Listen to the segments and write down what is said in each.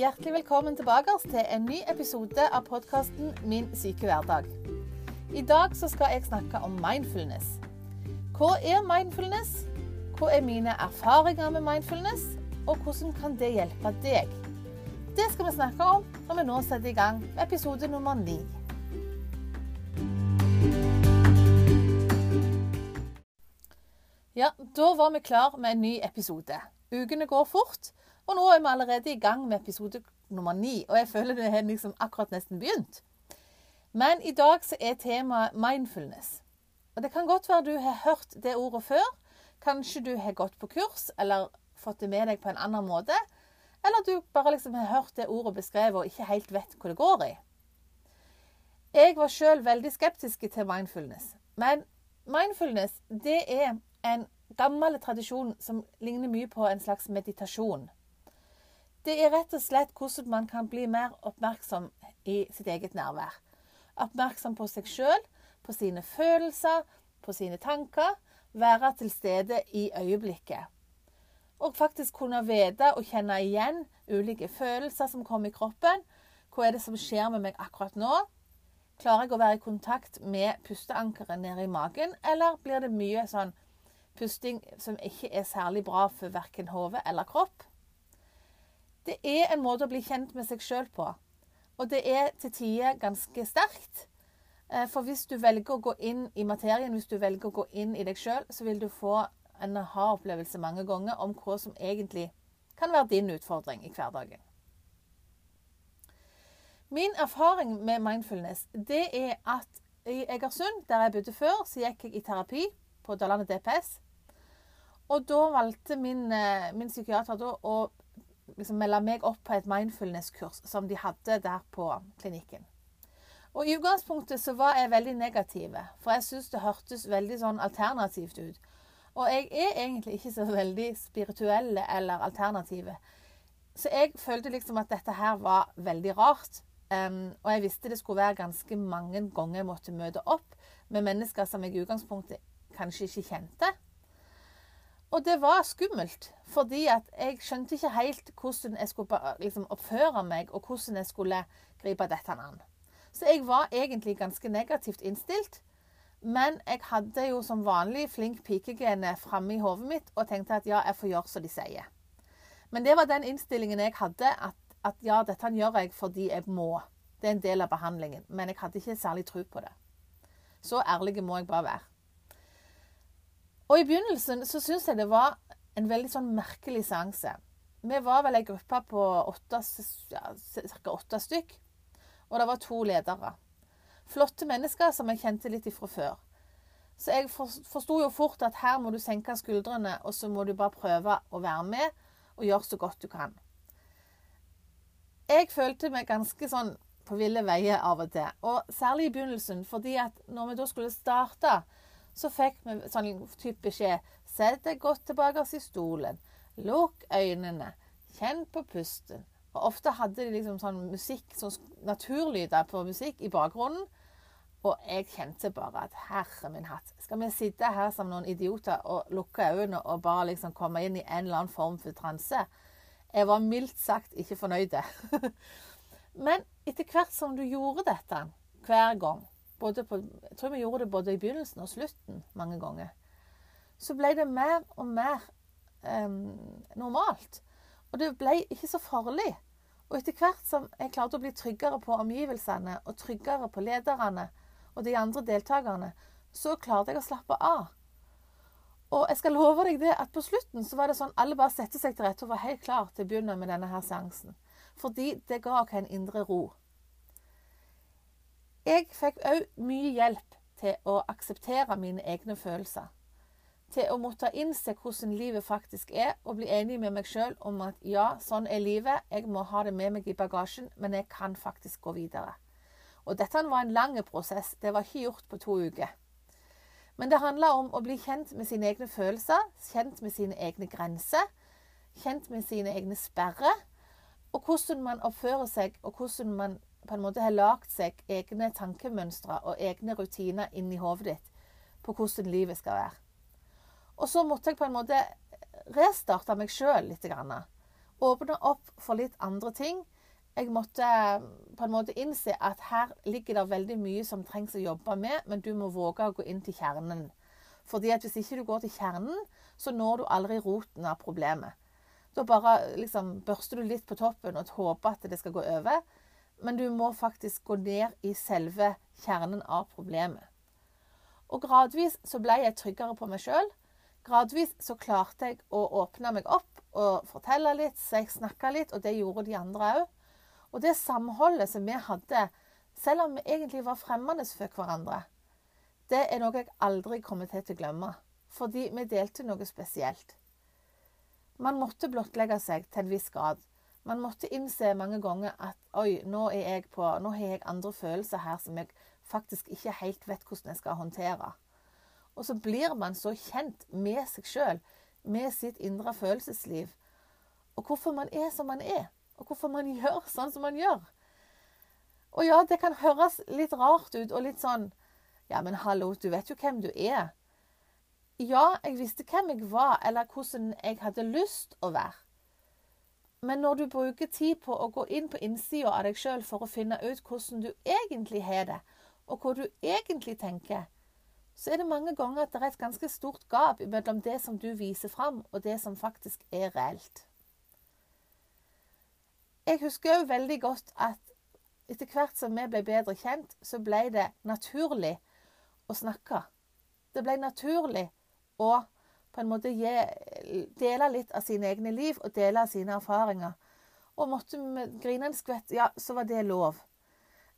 Hjertelig velkommen tilbake til en ny episode av podkasten Min syke hverdag. I dag skal jeg snakke om mindfulness. Hva er mindfulness? Hva er mine erfaringer med mindfulness? Og hvordan kan det hjelpe deg? Det skal vi snakke om når vi nå setter i gang med episode nummer ni. Ja, da var vi klar med en ny episode. Ukene går fort, og nå er vi allerede i gang med episode nummer ni. Og jeg føler det har liksom akkurat nesten begynt. Men i dag så er temaet mindfulness. Og det kan godt være du har hørt det ordet før. Kanskje du har gått på kurs eller fått det med deg på en annen måte. Eller du bare liksom har hørt det ordet beskrevet og ikke helt vet hva det går i. Jeg var sjøl veldig skeptisk til mindfulness. Men mindfulness det er en gammel tradisjon som ligner mye på en slags meditasjon. Det er rett og slett hvordan man kan bli mer oppmerksom i sitt eget nærvær. Oppmerksom på seg sjøl, på sine følelser, på sine tanker. Være til stede i øyeblikket. Og faktisk kunne vite og kjenne igjen ulike følelser som kommer i kroppen. Hva er det som skjer med meg akkurat nå? Klarer jeg å være i kontakt med pusteankeret nede i magen, eller blir det mye sånn pusting som ikke er særlig bra for verken hode eller kropp? Det er en måte å bli kjent med seg sjøl på. Og det er til tider ganske sterkt. Eh, for hvis du velger å gå inn i materien, hvis du velger å gå inn i deg sjøl, så vil du få en aha-opplevelse mange ganger om hva som egentlig kan være din utfordring i hverdagen. Min erfaring med mindfulness det er at i Egersund, der jeg bodde før, så gikk jeg i terapi på Dalane DPS. Og da valgte min, eh, min psykiater da å liksom melde meg opp på et mindfulness-kurs som de hadde der på klinikken. Og I utgangspunktet så var jeg veldig negativ, for jeg syntes det hørtes veldig sånn alternativt ut. Og jeg er egentlig ikke så veldig spirituell eller alternativ. Så jeg følte liksom at dette her var veldig rart. Um, og jeg visste det skulle være ganske mange ganger jeg måtte møte opp med mennesker som jeg i utgangspunktet kanskje ikke kjente. Og det var skummelt, fordi at jeg skjønte ikke helt hvordan jeg skulle liksom, oppføre meg, og hvordan jeg skulle gripe dette an. Så jeg var egentlig ganske negativt innstilt. Men jeg hadde jo som vanlig flink pikegene framme i hodet mitt og tenkte at ja, jeg får gjøre som de sier. Men det var den innstillingen jeg hadde, at, at ja, dette gjør jeg fordi jeg må. Det er en del av behandlingen. Men jeg hadde ikke særlig tro på det. Så ærlig må jeg bare være. Og i begynnelsen så syns jeg det var en veldig sånn merkelig seanse. Vi var vel ei gruppe på åtte, ca. åtte stykk. Og det var to ledere. Flotte mennesker som jeg kjente litt ifra før. Så jeg forsto jo fort at her må du senke skuldrene, og så må du bare prøve å være med og gjøre så godt du kan. Jeg følte meg ganske sånn på ville veier av og til. Og særlig i begynnelsen, fordi at når vi da skulle starte, så fikk vi sånn type beskjed Sett deg godt tilbake i stolen. Lukk øynene. Kjenn på pusten. Og ofte hadde de liksom sånn musikk, sånn naturlyder på musikk i bakgrunnen. Og jeg kjente bare at herre min hatt, skal vi sitte her som noen idioter og lukke øynene og bare liksom komme inn i en eller annen form for transe? Jeg var mildt sagt ikke fornøyd. Men etter hvert som du gjorde dette hver gang, på, jeg tror vi gjorde det både i begynnelsen og slutten mange ganger. Så ble det mer og mer um, normalt. Og det ble ikke så farlig. Og etter hvert som jeg klarte å bli tryggere på omgivelsene og tryggere på lederne og de andre deltakerne, så klarte jeg å slappe av. Og jeg skal love deg det at på slutten så var det sånn alle bare sette seg til rette og var helt klar til å begynne med denne her seansen. Fordi det ga oss en indre ro. Jeg fikk òg mye hjelp til å akseptere mine egne følelser. Til å måtte innse hvordan livet faktisk er, og bli enig med meg sjøl om at ja, sånn er livet, jeg må ha det med meg i bagasjen, men jeg kan faktisk gå videre. Og dette var en lang prosess, det var ikke gjort på to uker. Men det handla om å bli kjent med sine egne følelser, kjent med sine egne grenser, kjent med sine egne sperrer, og hvordan man oppfører seg, og hvordan man på en måte har lagd seg egne tankemønstre og egne rutiner inni hodet ditt på hvordan livet skal være. Og så måtte jeg på en måte restarte meg sjøl litt. åpne opp for litt andre ting. Jeg måtte eh, på en måte innse at her ligger det veldig mye som trengs å jobbe med, men du må våge å gå inn til kjernen. Fordi at hvis ikke du går til kjernen, så når du aldri roten av problemet. Da bare liksom, børster du litt på toppen og håper at det skal gå over. Men du må faktisk gå ned i selve kjernen av problemet. Og gradvis så ble jeg tryggere på meg sjøl. Gradvis så klarte jeg å åpne meg opp og fortelle litt, så jeg snakka litt, og det gjorde de andre òg. Og det samholdet som vi hadde, selv om vi egentlig var fremmede for hverandre, det er noe jeg aldri kommer til å glemme. Fordi vi delte noe spesielt. Man måtte blottlegge seg til en viss grad. Man måtte innse mange ganger at oi, nå, er på, nå har jeg andre følelser her som jeg faktisk ikke helt vet hvordan jeg skal håndtere. Og så blir man så kjent med seg sjøl, med sitt indre følelsesliv, og hvorfor man er som man er, og hvorfor man gjør sånn som man gjør. Og ja, det kan høres litt rart ut og litt sånn Ja, men hallo, du vet jo hvem du er. Ja, jeg visste hvem jeg var, eller hvordan jeg hadde lyst å være. Men når du bruker tid på å gå inn på innsida av deg sjøl for å finne ut hvordan du egentlig har det, og hva du egentlig tenker, så er det mange ganger at det er et ganske stort gap mellom det som du viser fram, og det som faktisk er reelt. Jeg husker òg veldig godt at etter hvert som vi ble bedre kjent, så ble det naturlig å snakke. Det ble naturlig å på en måte gi, dele litt av sine egne liv og dele av sine erfaringer. Og måtte vi grine en skvett, ja, så var det lov.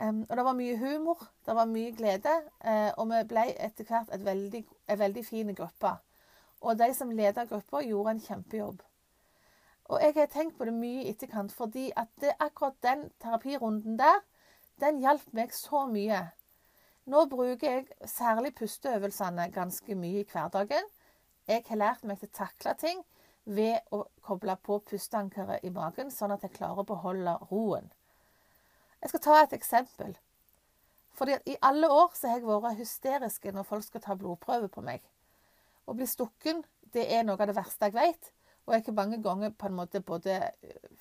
Um, og det var mye humor, det var mye glede, uh, og vi ble etter hvert et veldig, en veldig fin gruppe. Og de som ledet gruppa, gjorde en kjempejobb. Og jeg har tenkt på det mye i etterkant, fordi at det, akkurat den terapirunden der, den hjalp meg så mye. Nå bruker jeg særlig pusteøvelsene ganske mye i hverdagen. Jeg har lært meg til å takle ting ved å koble på pusteankeret i magen, sånn at jeg klarer å beholde roen. Jeg skal ta et eksempel. Fordi I alle år så har jeg vært hysterisk når folk skal ta blodprøve på meg. Å bli stukken det er noe av det verste jeg vet. Og jeg har mange ganger på en måte både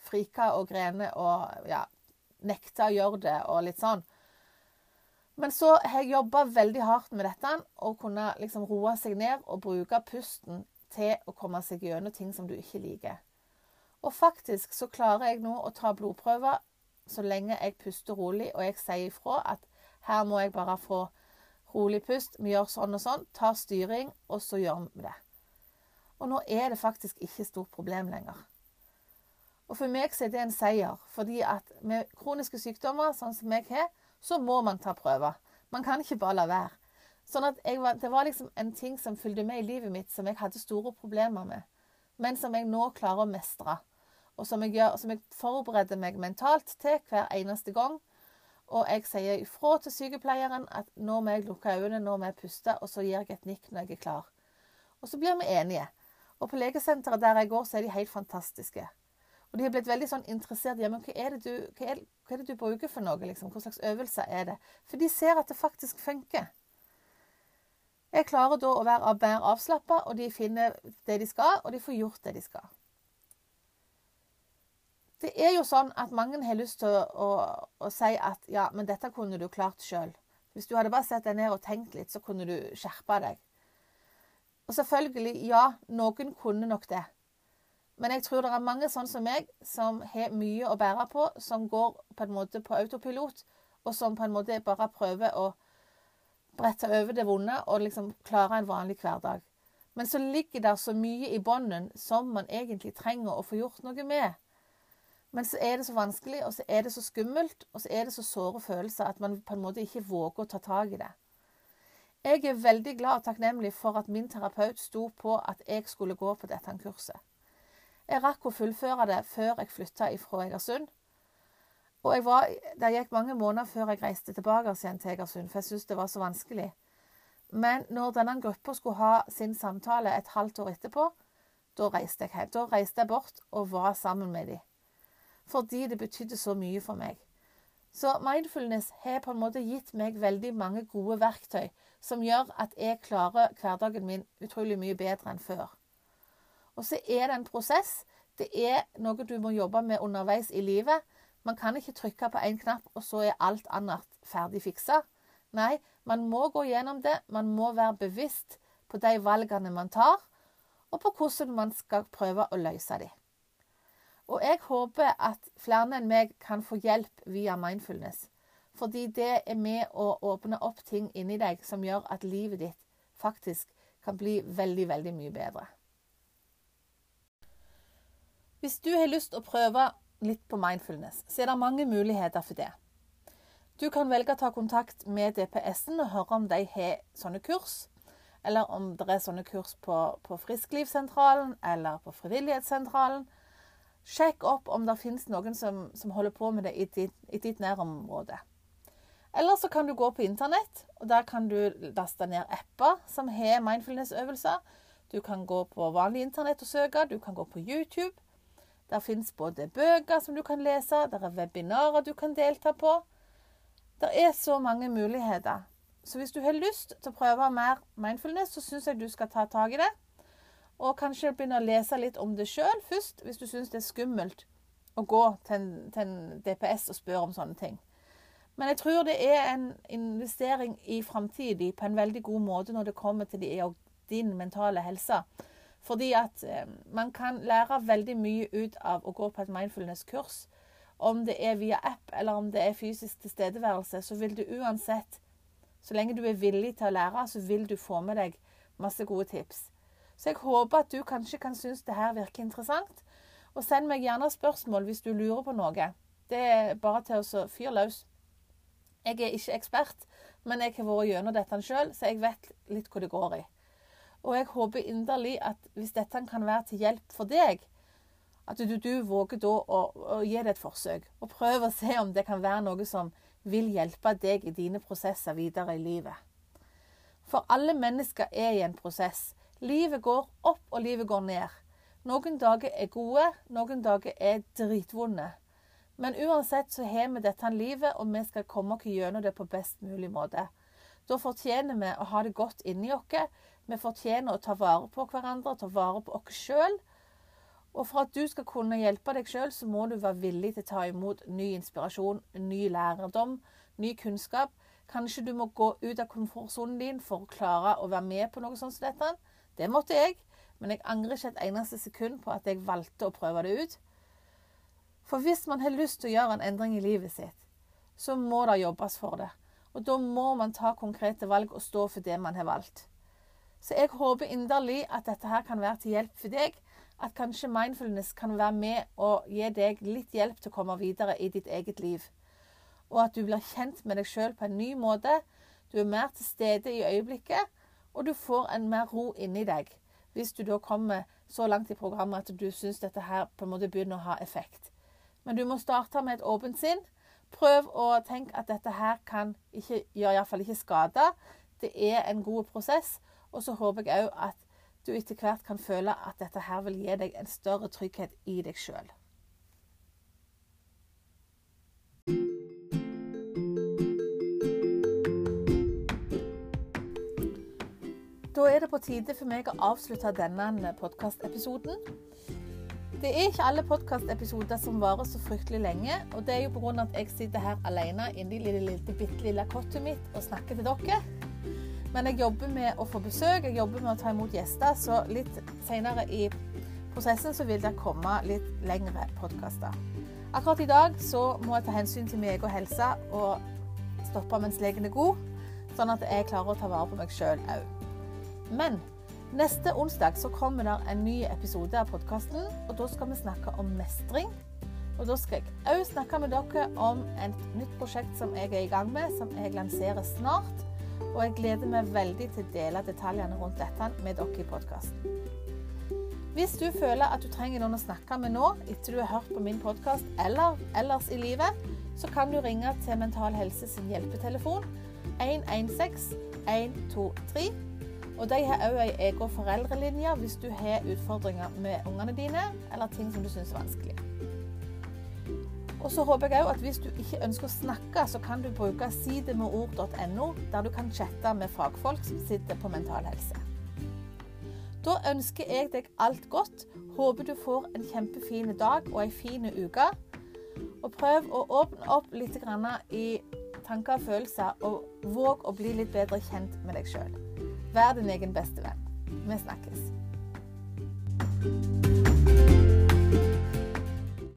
frika og grene og ja, nekta å gjøre det og litt sånn. Men så har jeg jobba veldig hardt med dette, og kunne liksom roe seg ned og bruke pusten til å komme seg gjennom ting som du ikke liker. Og faktisk så klarer jeg nå å ta blodprøver så lenge jeg puster rolig og jeg sier ifra at her må jeg bare få rolig pust, vi gjør sånn og sånn, tar styring, og så gjør vi det. Og nå er det faktisk ikke stort problem lenger. Og for meg så er det en seier, fordi at med kroniske sykdommer, sånn som jeg har, så må man ta prøver. Man kan ikke bare la være. Sånn at var, Det var liksom en ting som fulgte med i livet mitt som jeg hadde store problemer med, men som jeg nå klarer å mestre og som jeg, gjør, som jeg forbereder meg mentalt til hver eneste gang. Og jeg sier ifra til sykepleieren at nå må jeg lukke øynene, nå må jeg puste, og så gir jeg et nikk når jeg er klar. Og så blir vi enige. Og på legesenteret der jeg går, så er de helt fantastiske. Og de har blitt veldig sånn interessert i ja, hva du, hva, hva er, det du, bruker for noe. Liksom? Hva slags øvelser er det? For de ser at det faktisk funker. Jeg klarer da å være mer avslappa, og de finner det de skal, og de får gjort det de skal. Det er jo sånn at mange har lyst til å, å, å si at ja, men dette kunne du klart sjøl. Hvis du hadde bare sett deg ned og tenkt litt, så kunne du skjerpa deg. Og selvfølgelig, ja, noen kunne nok det. Men jeg tror det er mange sånn som meg, som har mye å bære på, som går på en måte på autopilot, og som på en måte bare prøver å brette over det vonde og liksom klare en vanlig hverdag. Men så ligger det så mye i bånden som man egentlig trenger å få gjort noe med. Men så er det så vanskelig, og så er det så skummelt, og så er det så såre følelser at man på en måte ikke våger å ta tak i det. Jeg er veldig glad og takknemlig for at min terapeut sto på at jeg skulle gå på dette kurset. Jeg rakk å fullføre det før jeg flytta fra Egersund. Og var, Det gikk mange måneder før jeg reiste tilbake igjen til Egersund, for jeg syntes det var så vanskelig. Men når denne gruppa skulle ha sin samtale et halvt år etterpå, da reiste jeg hjem. Da reiste jeg bort og var sammen med dem fordi det betydde så mye for meg. Så mindfulness har på en måte gitt meg veldig mange gode verktøy som gjør at jeg klarer hverdagen min utrolig mye bedre enn før. Og så er det en prosess. Det er noe du må jobbe med underveis i livet. Man kan ikke trykke på én knapp, og så er alt annet ferdig fiksa. Nei, man må gå gjennom det. Man må være bevisst på de valgene man tar, og på hvordan man skal prøve å løse dem. Og jeg håper at flere enn meg kan få hjelp via mindfulness. Fordi det er med å åpne opp ting inni deg som gjør at livet ditt faktisk kan bli veldig, veldig mye bedre. Hvis du har lyst til å prøve litt på mindfulness, så er det mange muligheter for det. Du kan velge å ta kontakt med DPS-en og høre om de har sånne kurs. Eller om det er sånne kurs på, på Frisklivssentralen eller på Frivillighetssentralen. Sjekk opp om det finnes noen som, som holder på med det i ditt, i ditt nærområde. Eller så kan du gå på internett, og der kan du laste ned apper som har mindfulness-øvelser. Du kan gå på vanlig internett og søke, du kan gå på YouTube. Der fins både bøker som du kan lese, der er webinarer du kan delta på. Det er så mange muligheter. Så hvis du har lyst til å prøve mer mindfulness, så syns jeg du skal ta tak i det. Og kanskje begynne å lese litt om det sjøl først, hvis du syns det er skummelt å gå til en, til en DPS og spørre om sånne ting. Men jeg tror det er en investering i framtida på en veldig god måte når det kommer til din mentale helse. Fordi at eh, man kan lære veldig mye ut av å gå på et mindfulness-kurs. Om det er via app eller om det er fysisk tilstedeværelse, så vil du uansett, så lenge du er villig til å lære, så vil du få med deg masse gode tips. Så jeg håper at du kanskje kan synes det her virker interessant. Og send meg gjerne spørsmål hvis du lurer på noe. Det er bare til å fyre løs. Jeg er ikke ekspert, men jeg har vært gjennom dette sjøl, så jeg vet litt hva det går i. Og jeg håper inderlig at hvis dette kan være til hjelp for deg, at du, du våger da å, å, gi det et forsøk. Og prøve å se om det kan være noe som vil hjelpe deg i dine prosesser videre i livet. For alle mennesker er i en prosess. Livet går opp, og livet går ned. Noen dager er gode, noen dager er dritvonde. Men uansett så har vi dette livet, og vi skal komme oss gjennom det på best mulig måte. Da fortjener vi å ha det godt inni oss. Vi fortjener å ta vare på hverandre, ta vare på oss sjøl. Og for at du skal kunne hjelpe deg sjøl, så må du være villig til å ta imot ny inspirasjon, ny lærdom, ny kunnskap. Kanskje du må gå ut av komfortsonen din for å klare å være med på noe sånt som dette. Det måtte jeg, men jeg angrer ikke et eneste sekund på at jeg valgte å prøve det ut. For hvis man har lyst til å gjøre en endring i livet sitt, så må det jobbes for det. Og da må man ta konkrete valg og stå for det man har valgt. Så jeg håper inderlig at dette her kan være til hjelp for deg. At kanskje mindfulness kan være med og gi deg litt hjelp til å komme videre i ditt eget liv. Og at du blir kjent med deg sjøl på en ny måte. Du er mer til stede i øyeblikket, og du får en mer ro inni deg. Hvis du da kommer så langt i programmet at du syns dette her på en måte begynner å ha effekt. Men du må starte med et åpent sinn. Prøv å tenke at dette her kan ikke gjør iallfall ikke skade. Det er en god prosess. Og så håper jeg òg at du etter hvert kan føle at dette her vil gi deg en større trygghet i deg sjøl. Da er det på tide for meg å avslutte denne podkastepisoden. Det er ikke alle podkastepisoder som varer så fryktelig lenge. Og det er jo pga. at jeg sitter her alene inni det lille, bitte lille kottet mitt og snakker til dere. Men jeg jobber med å få besøk, jeg jobber med å ta imot gjester, så litt senere i prosessen så vil det komme litt lengre podkaster. Akkurat i dag så må jeg ta hensyn til min egen helse og stoppe mens legen er god, sånn at jeg klarer å ta vare på meg sjøl òg. Men Neste onsdag så kommer det en ny episode av podkasten, og da skal vi snakke om mestring. Og da skal jeg òg snakke med dere om et nytt prosjekt som jeg er i gang med, som jeg lanserer snart. Og jeg gleder meg veldig til å dele detaljene rundt dette med dere i podkasten. Hvis du føler at du trenger noen å snakke med nå, etter du har hørt på min podkast eller ellers i livet, så kan du ringe til Mental Helse sin hjelpetelefon 116 123 og de har òg ei egen foreldrelinje hvis du har utfordringer med ungene dine, eller ting som du syns er vanskelig. Og så håper jeg òg at hvis du ikke ønsker å snakke, så kan du bruke sidemeord.no, der du kan chatte med fagfolk som sitter på Mental Helse. Da ønsker jeg deg alt godt. Håper du får en kjempefin dag og ei fin uke. Og prøv å åpne opp litt i tanker og følelser, og våg å bli litt bedre kjent med deg sjøl. Vær din egen beste venn. Vi snakkes.